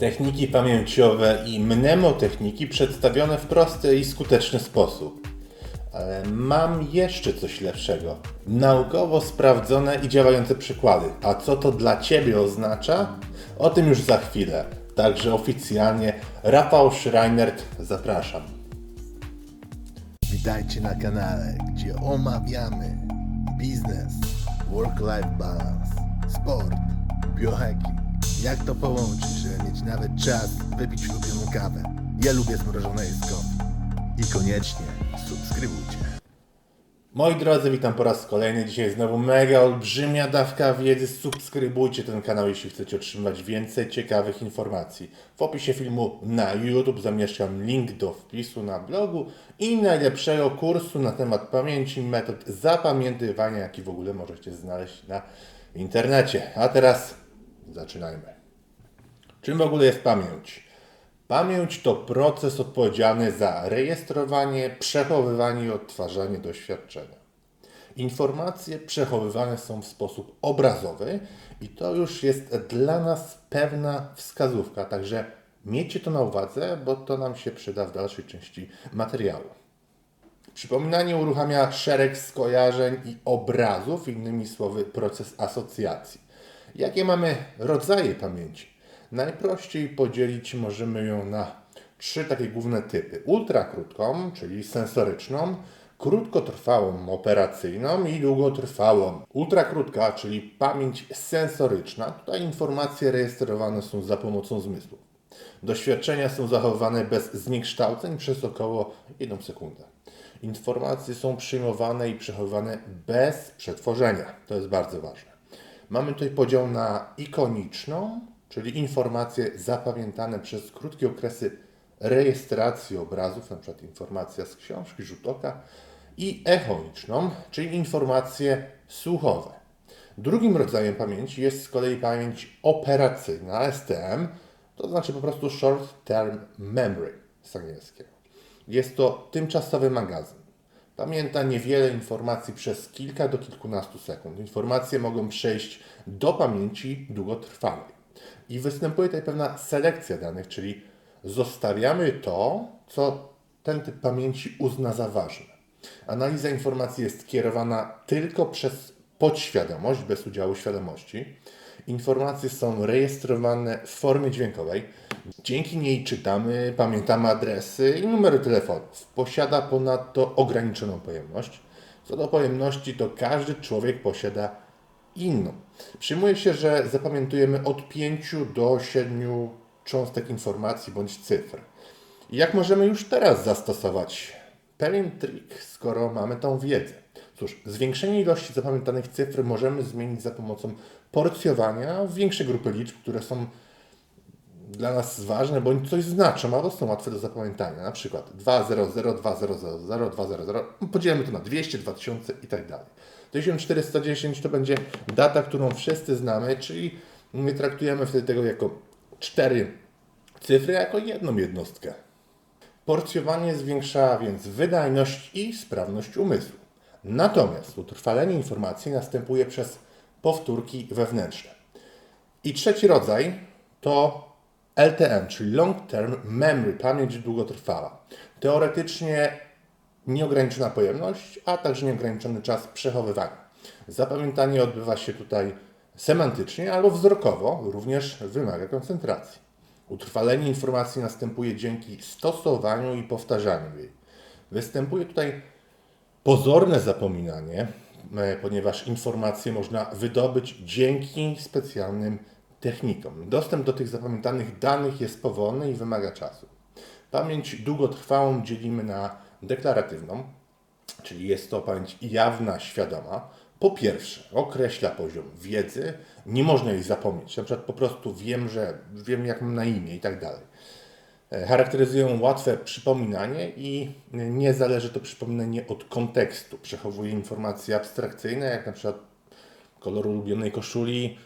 Techniki pamięciowe i mnemotechniki przedstawione w prosty i skuteczny sposób. Ale mam jeszcze coś lepszego. Naukowo sprawdzone i działające przykłady. A co to dla Ciebie oznacza? O tym już za chwilę. Także oficjalnie Rafał Schreinert zapraszam. Witajcie na kanale, gdzie omawiamy biznes, work-life balance, sport, biohacking. Jak to połączyć, żeby mieć nawet czas wypić ulubioną kawę. Ja lubię zmrożone jedzko. I koniecznie subskrybujcie. Moi drodzy, witam po raz kolejny. Dzisiaj znowu mega olbrzymia dawka wiedzy. Subskrybujcie ten kanał, jeśli chcecie otrzymywać więcej ciekawych informacji. W opisie filmu na YouTube zamieszczam link do wpisu na blogu i najlepszego kursu na temat pamięci, metod zapamiętywania, jaki w ogóle możecie znaleźć na internecie. A teraz zaczynajmy. Czym w ogóle jest pamięć? Pamięć to proces odpowiedzialny za rejestrowanie, przechowywanie i odtwarzanie doświadczenia. Informacje przechowywane są w sposób obrazowy i to już jest dla nas pewna wskazówka, także miejcie to na uwadze, bo to nam się przyda w dalszej części materiału. Przypominanie uruchamia szereg skojarzeń i obrazów, innymi słowy proces asocjacji. Jakie mamy rodzaje pamięci? Najprościej podzielić możemy ją na trzy takie główne typy. Ultrakrótką, czyli sensoryczną, krótkotrwałą operacyjną i długotrwałą. Ultrakrótka, czyli pamięć sensoryczna. Tutaj informacje rejestrowane są za pomocą zmysłów. Doświadczenia są zachowywane bez zniekształceń przez około 1 sekundę. Informacje są przyjmowane i przechowywane bez przetworzenia. To jest bardzo ważne. Mamy tutaj podział na ikoniczną, czyli informacje zapamiętane przez krótkie okresy rejestracji obrazów, np. informacja z książki, rzut oka, i echoniczną, czyli informacje słuchowe. Drugim rodzajem pamięci jest z kolei pamięć operacyjna, STM, to znaczy po prostu Short Term Memory z angielskiego. Jest to tymczasowy magazyn. Pamięta niewiele informacji przez kilka do kilkunastu sekund. Informacje mogą przejść do pamięci długotrwałej. I występuje tutaj pewna selekcja danych, czyli zostawiamy to, co ten typ pamięci uzna za ważne. Analiza informacji jest kierowana tylko przez podświadomość, bez udziału świadomości. Informacje są rejestrowane w formie dźwiękowej. Dzięki niej czytamy, pamiętamy adresy i numery telefonów. Posiada ponadto ograniczoną pojemność. Co do pojemności, to każdy człowiek posiada inną. Przyjmuje się, że zapamiętujemy od 5 do 7 cząstek informacji bądź cyfr. Jak możemy już teraz zastosować pewien trik, skoro mamy tą wiedzę? Cóż, zwiększenie ilości zapamiętanych cyfr możemy zmienić za pomocą porcjowania w większe grupy liczb, które są dla nas ważne, bądź coś znaczą, albo są łatwe do zapamiętania. Na przykład 200, 2000, 200, podzielimy to na 200, 2000 i tak dalej. 1410 to będzie data, którą wszyscy znamy, czyli my traktujemy wtedy tego jako cztery cyfry, jako jedną jednostkę. Porcjowanie zwiększa więc wydajność i sprawność umysłu. Natomiast utrwalenie informacji następuje przez powtórki wewnętrzne. I trzeci rodzaj to LTM, czyli Long Term Memory, pamięć długotrwała. Teoretycznie nieograniczona pojemność, a także nieograniczony czas przechowywania. Zapamiętanie odbywa się tutaj semantycznie albo wzrokowo, również wymaga koncentracji. Utrwalenie informacji następuje dzięki stosowaniu i powtarzaniu jej. Występuje tutaj pozorne zapominanie, e, ponieważ informacje można wydobyć dzięki specjalnym technikom. Dostęp do tych zapamiętanych danych jest powolny i wymaga czasu. Pamięć długotrwałą dzielimy na deklaratywną, czyli jest to pamięć jawna, świadoma. Po pierwsze, określa poziom wiedzy, nie można jej zapomnieć. Na przykład po prostu wiem, że wiem, jak mam na imię i tak dalej. E, charakteryzują łatwe przypominanie i nie zależy to przypominanie od kontekstu. Przechowuje informacje abstrakcyjne, jak na przykład kolor ulubionej koszuli,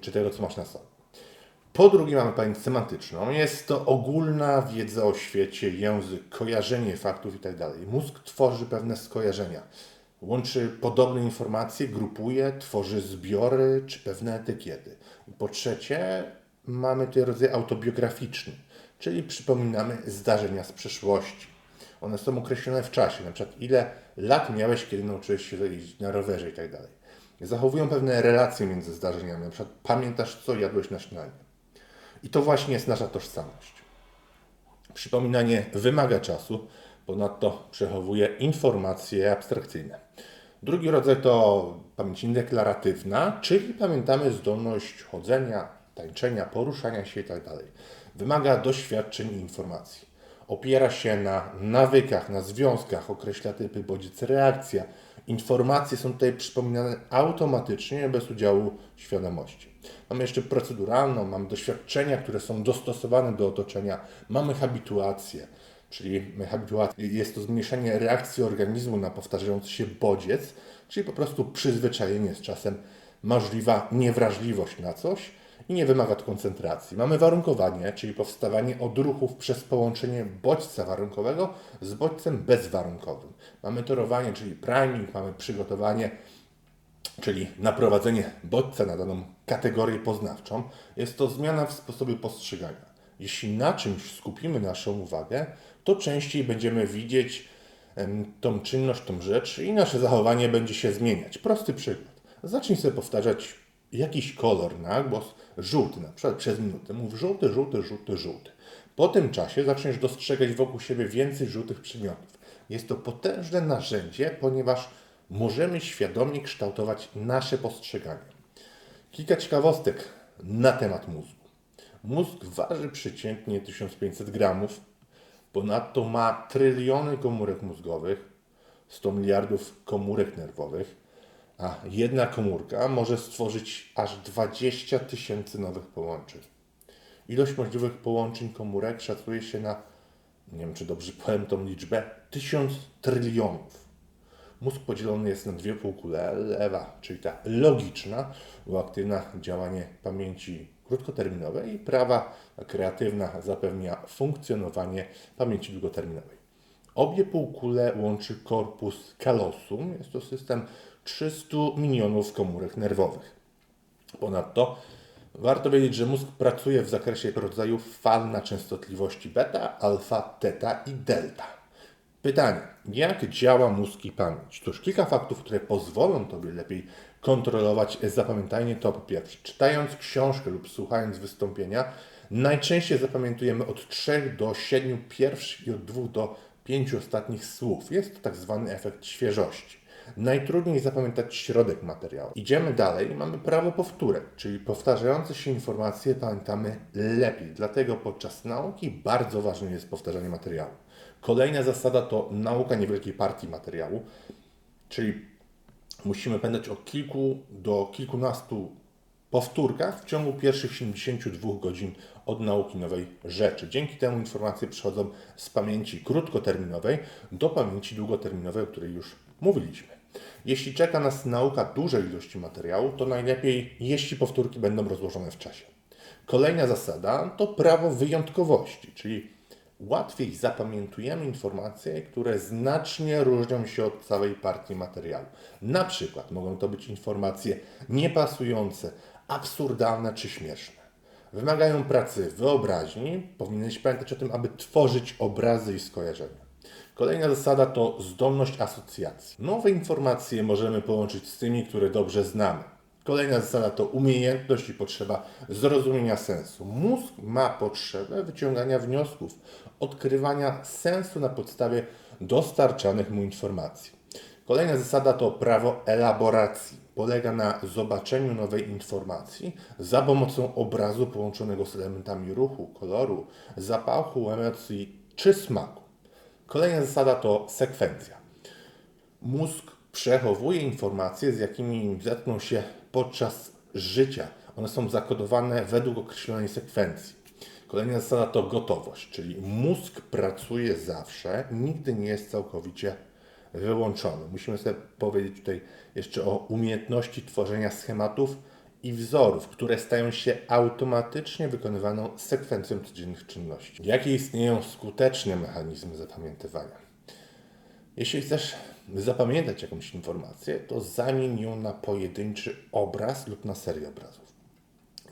czy tego, co masz na sobie. Po drugie mamy pamięć semantyczną. Jest to ogólna wiedza o świecie, język, kojarzenie faktów itd. Tak Mózg tworzy pewne skojarzenia. Łączy podobne informacje, grupuje, tworzy zbiory czy pewne etykiety. Po trzecie, mamy tutaj rodzaj autobiograficzny, czyli przypominamy zdarzenia z przeszłości. One są określone w czasie, na przykład ile lat miałeś, kiedy nauczyłeś się jeździć na rowerze i tak. Zachowują pewne relacje między zdarzeniami, na przykład pamiętasz, co jadłeś na śniadanie. I to właśnie jest nasza tożsamość. Przypominanie wymaga czasu, ponadto przechowuje informacje abstrakcyjne. Drugi rodzaj to pamięć indeklaratywna, czyli pamiętamy zdolność chodzenia, tańczenia, poruszania się itd. Wymaga doświadczeń i informacji. Opiera się na nawykach, na związkach, określa typy, bodziec reakcja. Informacje są tutaj przypominane automatycznie, bez udziału świadomości. Mamy jeszcze proceduralną, mamy doświadczenia, które są dostosowane do otoczenia, mamy habituację, czyli jest to zmniejszenie reakcji organizmu na powtarzający się bodziec, czyli po prostu przyzwyczajenie z czasem, możliwa niewrażliwość na coś i nie wymaga to koncentracji. Mamy warunkowanie, czyli powstawanie odruchów przez połączenie bodźca warunkowego z bodźcem bezwarunkowym. Mamy torowanie, czyli priming, mamy przygotowanie, czyli naprowadzenie bodźca na daną kategorię poznawczą. Jest to zmiana w sposobie postrzegania. Jeśli na czymś skupimy naszą uwagę, to częściej będziemy widzieć tą czynność, tą rzecz i nasze zachowanie będzie się zmieniać. Prosty przykład. Zacznij sobie powtarzać jakiś kolor na głos, żółty na przykład przez minutę. Mów żółty, żółty, żółty, żółty. Po tym czasie zaczniesz dostrzegać wokół siebie więcej żółtych przedmiotów. Jest to potężne narzędzie, ponieważ możemy świadomie kształtować nasze postrzeganie. Kilka ciekawostek na temat mózgu. Mózg waży przeciętnie 1500 gramów, ponadto ma tryliony komórek mózgowych, 100 miliardów komórek nerwowych, a jedna komórka może stworzyć aż 20 tysięcy nowych połączeń. Ilość możliwych połączeń komórek szacuje się na, nie wiem czy dobrze powiem tą liczbę, 1000 trylionów. Mózg podzielony jest na dwie półkule. Lewa, czyli ta logiczna, uaktywnia działanie pamięci krótkoterminowej i prawa, kreatywna, zapewnia funkcjonowanie pamięci długoterminowej. Obie półkule łączy korpus callosum. Jest to system 300 milionów komórek nerwowych. Ponadto warto wiedzieć, że mózg pracuje w zakresie rodzajów fal na częstotliwości beta, alfa, teta i delta. Pytanie, jak działa mózg i pamięć? Cóż, kilka faktów, które pozwolą Tobie lepiej kontrolować zapamiętanie to po pierwsze. Czytając książkę lub słuchając wystąpienia, najczęściej zapamiętujemy od 3 do 7 pierwszych i od 2 do 5 ostatnich słów. Jest to tak zwany efekt świeżości. Najtrudniej zapamiętać środek materiału. Idziemy dalej, mamy prawo powtórek, czyli powtarzające się informacje pamiętamy lepiej. Dlatego podczas nauki bardzo ważne jest powtarzanie materiału. Kolejna zasada to nauka niewielkiej partii materiału, czyli musimy pamiętać o kilku do kilkunastu powtórkach w ciągu pierwszych 72 godzin od nauki nowej rzeczy. Dzięki temu informacje przechodzą z pamięci krótkoterminowej do pamięci długoterminowej, o której już mówiliśmy. Jeśli czeka nas nauka dużej ilości materiału, to najlepiej, jeśli powtórki będą rozłożone w czasie. Kolejna zasada to prawo wyjątkowości, czyli łatwiej zapamiętujemy informacje, które znacznie różnią się od całej partii materiału. Na przykład mogą to być informacje niepasujące, absurdalne czy śmieszne. Wymagają pracy wyobraźni, powinieneś pamiętać o tym, aby tworzyć obrazy i skojarzenia. Kolejna zasada to zdolność asocjacji. Nowe informacje możemy połączyć z tymi, które dobrze znamy. Kolejna zasada to umiejętność i potrzeba zrozumienia sensu. Mózg ma potrzebę wyciągania wniosków, odkrywania sensu na podstawie dostarczanych mu informacji. Kolejna zasada to prawo elaboracji. Polega na zobaczeniu nowej informacji za pomocą obrazu połączonego z elementami ruchu, koloru, zapachu, emocji czy smaku. Kolejna zasada to sekwencja. Mózg przechowuje informacje, z jakimi zetknął się podczas życia. One są zakodowane według określonej sekwencji. Kolejna zasada to gotowość, czyli mózg pracuje zawsze, nigdy nie jest całkowicie wyłączony. Musimy sobie powiedzieć tutaj jeszcze o umiejętności tworzenia schematów i wzorów, które stają się automatycznie wykonywaną sekwencją codziennych czynności. Jakie istnieją skuteczne mechanizmy zapamiętywania? Jeśli chcesz zapamiętać jakąś informację, to zamień ją na pojedynczy obraz lub na serię obrazów.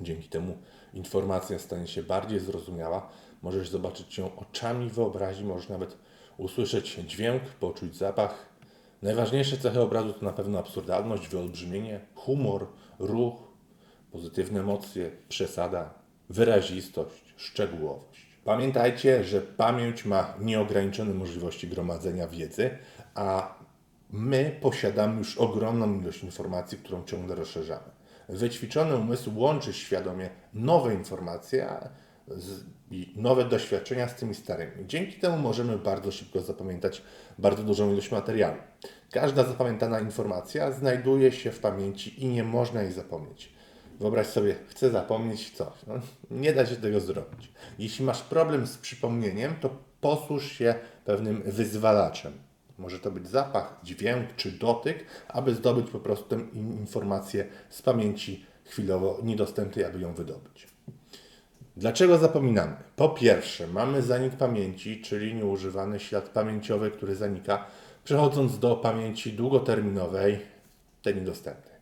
Dzięki temu informacja stanie się bardziej zrozumiała. Możesz zobaczyć ją oczami wyobraźni, możesz nawet usłyszeć dźwięk, poczuć zapach. Najważniejsze cechy obrazu to na pewno absurdalność, wyolbrzymienie, humor, ruch, pozytywne emocje, przesada, wyrazistość, szczegółowość. Pamiętajcie, że pamięć ma nieograniczone możliwości gromadzenia wiedzy, a my posiadamy już ogromną ilość informacji, którą ciągle rozszerzamy. Wyćwiczony umysł łączy świadomie nowe informacje i nowe doświadczenia z tymi starymi. Dzięki temu możemy bardzo szybko zapamiętać bardzo dużą ilość materiału. Każda zapamiętana informacja znajduje się w pamięci i nie można jej zapomnieć. Wyobraź sobie, chcę zapomnieć coś. No, nie da się tego zrobić. Jeśli masz problem z przypomnieniem, to posłuż się pewnym wyzwalaczem. Może to być zapach, dźwięk czy dotyk, aby zdobyć po prostu tę in- informację z pamięci chwilowo niedostępnej, aby ją wydobyć. Dlaczego zapominamy? Po pierwsze, mamy zanik pamięci, czyli nieużywany ślad pamięciowy, który zanika, przechodząc do pamięci długoterminowej, tej niedostępnej.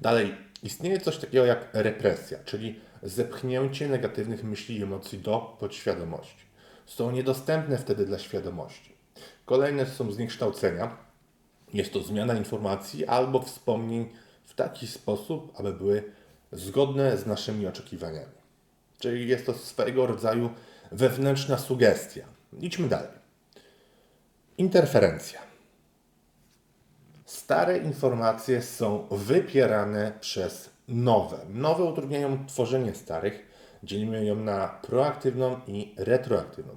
Dalej, istnieje coś takiego jak represja, czyli zepchnięcie negatywnych myśli i emocji do podświadomości. Są niedostępne wtedy dla świadomości. Kolejne są zniekształcenia. Jest to zmiana informacji albo wspomnień w taki sposób, aby były zgodne z naszymi oczekiwaniami. Czyli jest to swego rodzaju wewnętrzna sugestia. Idźmy dalej. Interferencja. Stare informacje są wypierane przez nowe. Nowe utrudniają tworzenie starych. Dzielimy ją na proaktywną i retroaktywną.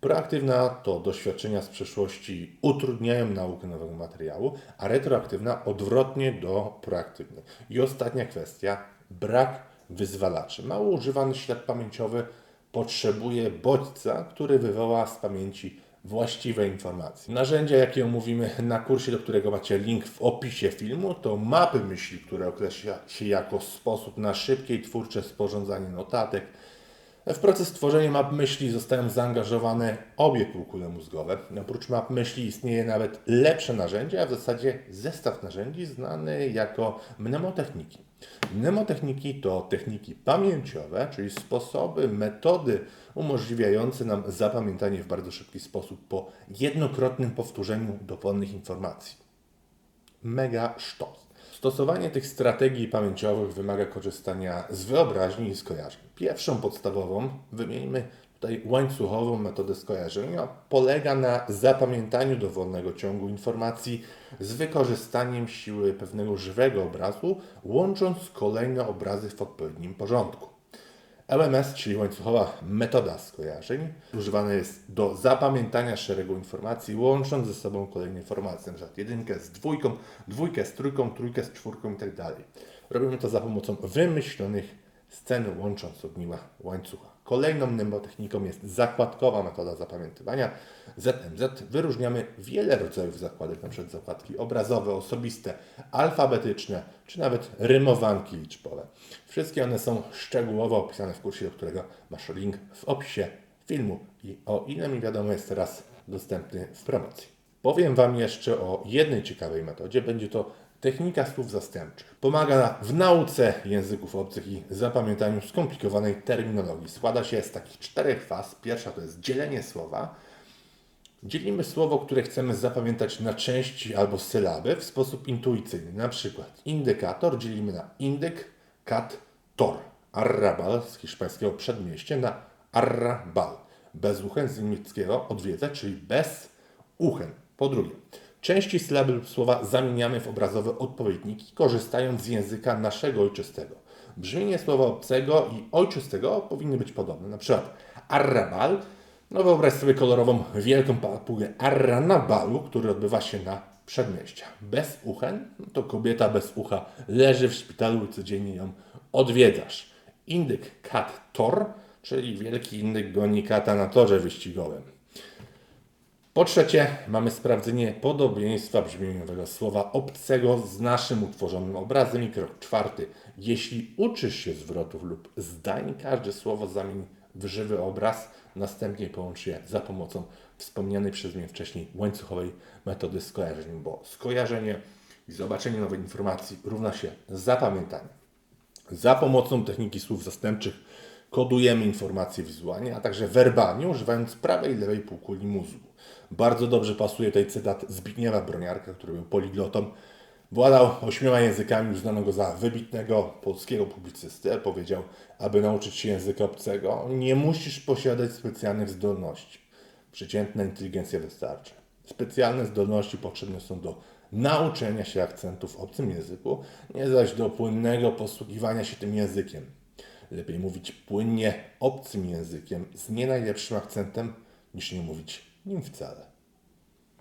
Proaktywna to doświadczenia z przeszłości utrudniają naukę nowego materiału, a retroaktywna odwrotnie do proaktywnej. I ostatnia kwestia, brak wyzwalaczy. Mało używany ślad pamięciowy potrzebuje bodźca, który wywoła z pamięci właściwe informacje. Narzędzia, jakie omówimy na kursie, do którego macie link w opisie filmu, to mapy myśli, które określa się jako sposób na szybkie i twórcze sporządzanie notatek. W proces tworzenia map myśli zostają zaangażowane obie półkule mózgowe. Oprócz map myśli istnieje nawet lepsze narzędzie, a w zasadzie zestaw narzędzi znany jako mnemotechniki. Mnemotechniki to techniki pamięciowe, czyli sposoby, metody umożliwiające nam zapamiętanie w bardzo szybki sposób po jednokrotnym powtórzeniu dowolnych informacji. Mega sztos. Stosowanie tych strategii pamięciowych wymaga korzystania z wyobraźni i skojarzeń. Pierwszą podstawową, wymieńmy tutaj łańcuchową metodę skojarzenia, polega na zapamiętaniu dowolnego ciągu informacji z wykorzystaniem siły pewnego żywego obrazu, łącząc kolejne obrazy w odpowiednim porządku. LMS, czyli łańcuchowa metoda skojarzeń, używana jest do zapamiętania szeregu informacji, łącząc ze sobą kolejne informacje, np. jedynkę z dwójką, dwójkę z trójką, trójkę z czwórką itd. Robimy to za pomocą wymyślonych scen, łącząc ogniwa łańcucha. Kolejną mnemotechniką jest zakładkowa metoda zapamiętywania. ZMZ wyróżniamy wiele rodzajów zakładek, np. zakładki obrazowe, osobiste, alfabetyczne, czy nawet rymowanki liczbowe. Wszystkie one są szczegółowo opisane w kursie, do którego masz link w opisie filmu i o ile mi wiadomo jest teraz dostępny w promocji. Powiem Wam jeszcze o jednej ciekawej metodzie. Będzie to technika słów zastępczych. Pomaga w nauce języków obcych i zapamiętaniu skomplikowanej terminologii. Składa się z takich czterech faz. Pierwsza to jest dzielenie słowa. Dzielimy słowo, które chcemy zapamiętać na części albo sylaby w sposób intuicyjny. Na przykład indykator dzielimy na indyk, kat, tor. Arrabal z hiszpańskiego przedmieście na arrabal. Bezuchen z niemieckiego odwiedzać, czyli bez uchen. Po drugie, części sylaby słowa zamieniamy w obrazowe odpowiedniki, korzystając z języka naszego ojczystego. Brzmienie słowa obcego i ojczystego powinny być podobne. Na przykład arrabal no wyobraź sobie kolorową wielką papugę Arranabalu, który odbywa się na przedmieściach. Bez uchen, no to kobieta bez ucha leży w szpitalu i codziennie ją odwiedzasz. Indyk kat tor, czyli wielki indyk goni kata na torze wyścigowym. Po trzecie, mamy sprawdzenie podobieństwa brzmieniowego słowa obcego z naszym utworzonym obrazem. I krok czwarty. Jeśli uczysz się zwrotów lub zdań, każde słowo zamień w żywy obraz, następnie połącz je za pomocą wspomnianej przez mnie wcześniej łańcuchowej metody skojarzeń, bo skojarzenie i zobaczenie nowej informacji równa się zapamiętaniu. Za pomocą techniki słów zastępczych kodujemy informacje wizualnie, a także werbalnie, używając prawej i lewej półkuli mózgu. Bardzo dobrze pasuje tutaj cytat Zbigniewa Broniarka, który był poliglotą. Władał ośmioma językami, uznano go za wybitnego polskiego publicystę. Powiedział, aby nauczyć się języka obcego, nie musisz posiadać specjalnych zdolności. Przeciętna inteligencja wystarczy. Specjalne zdolności potrzebne są do nauczenia się akcentów w obcym języku, nie zaś do płynnego posługiwania się tym językiem. Lepiej mówić płynnie obcym językiem z nie najlepszym akcentem, niż nie mówić nim wcale.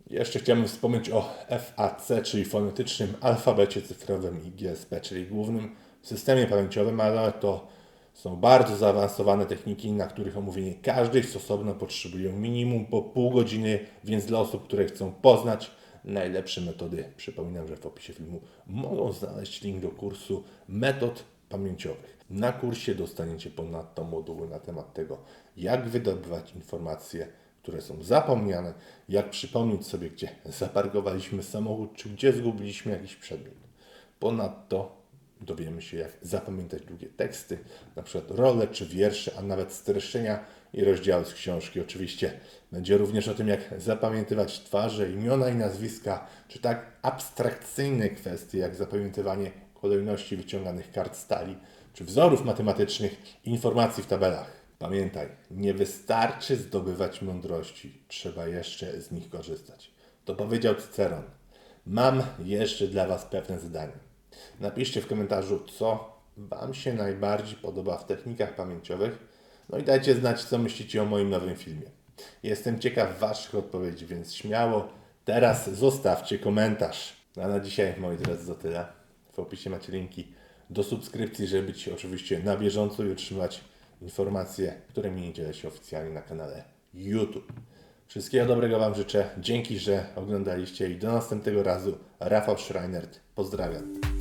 Jeszcze chciałbym wspomnieć o FAC, czyli fonetycznym alfabecie cyfrowym i GSP, czyli głównym systemie pamięciowym, ale to są bardzo zaawansowane techniki, na których omówienie każdej z osobno potrzebuje minimum po pół godziny, więc dla osób, które chcą poznać najlepsze metody, przypominam, że w opisie filmu mogą znaleźć link do kursu metod pamięciowych. Na kursie dostaniecie ponadto moduły na temat tego, jak wydobywać informacje, które są zapomniane, jak przypomnieć sobie, gdzie zaparkowaliśmy samochód, czy gdzie zgubiliśmy jakiś przedmiot. Ponadto dowiemy się, jak zapamiętać długie teksty, na przykład role czy wiersze, a nawet streszczenia i rozdziały z książki. Oczywiście będzie również o tym, jak zapamiętywać twarze, imiona i nazwiska, czy tak abstrakcyjne kwestie, jak zapamiętywanie kolejności wyciąganych kart stali, czy wzorów matematycznych informacji w tabelach. Pamiętaj, nie wystarczy zdobywać mądrości, trzeba jeszcze z nich korzystać. To powiedział Cyceron. Mam jeszcze dla Was pewne zadanie. Napiszcie w komentarzu, co Wam się najbardziej podoba w technikach pamięciowych. No i dajcie znać, co myślicie o moim nowym filmie. Jestem ciekaw Waszych odpowiedzi, więc śmiało teraz zostawcie komentarz. A na dzisiaj, moi drodzy, to tyle. W opisie macie linki do subskrypcji, żeby być oczywiście na bieżąco i otrzymać informacje, którymi nie dzielę się oficjalnie na kanale YouTube. Wszystkiego dobrego Wam życzę. Dzięki, że oglądaliście i do następnego razu. Rafał Schreinert. Pozdrawiam.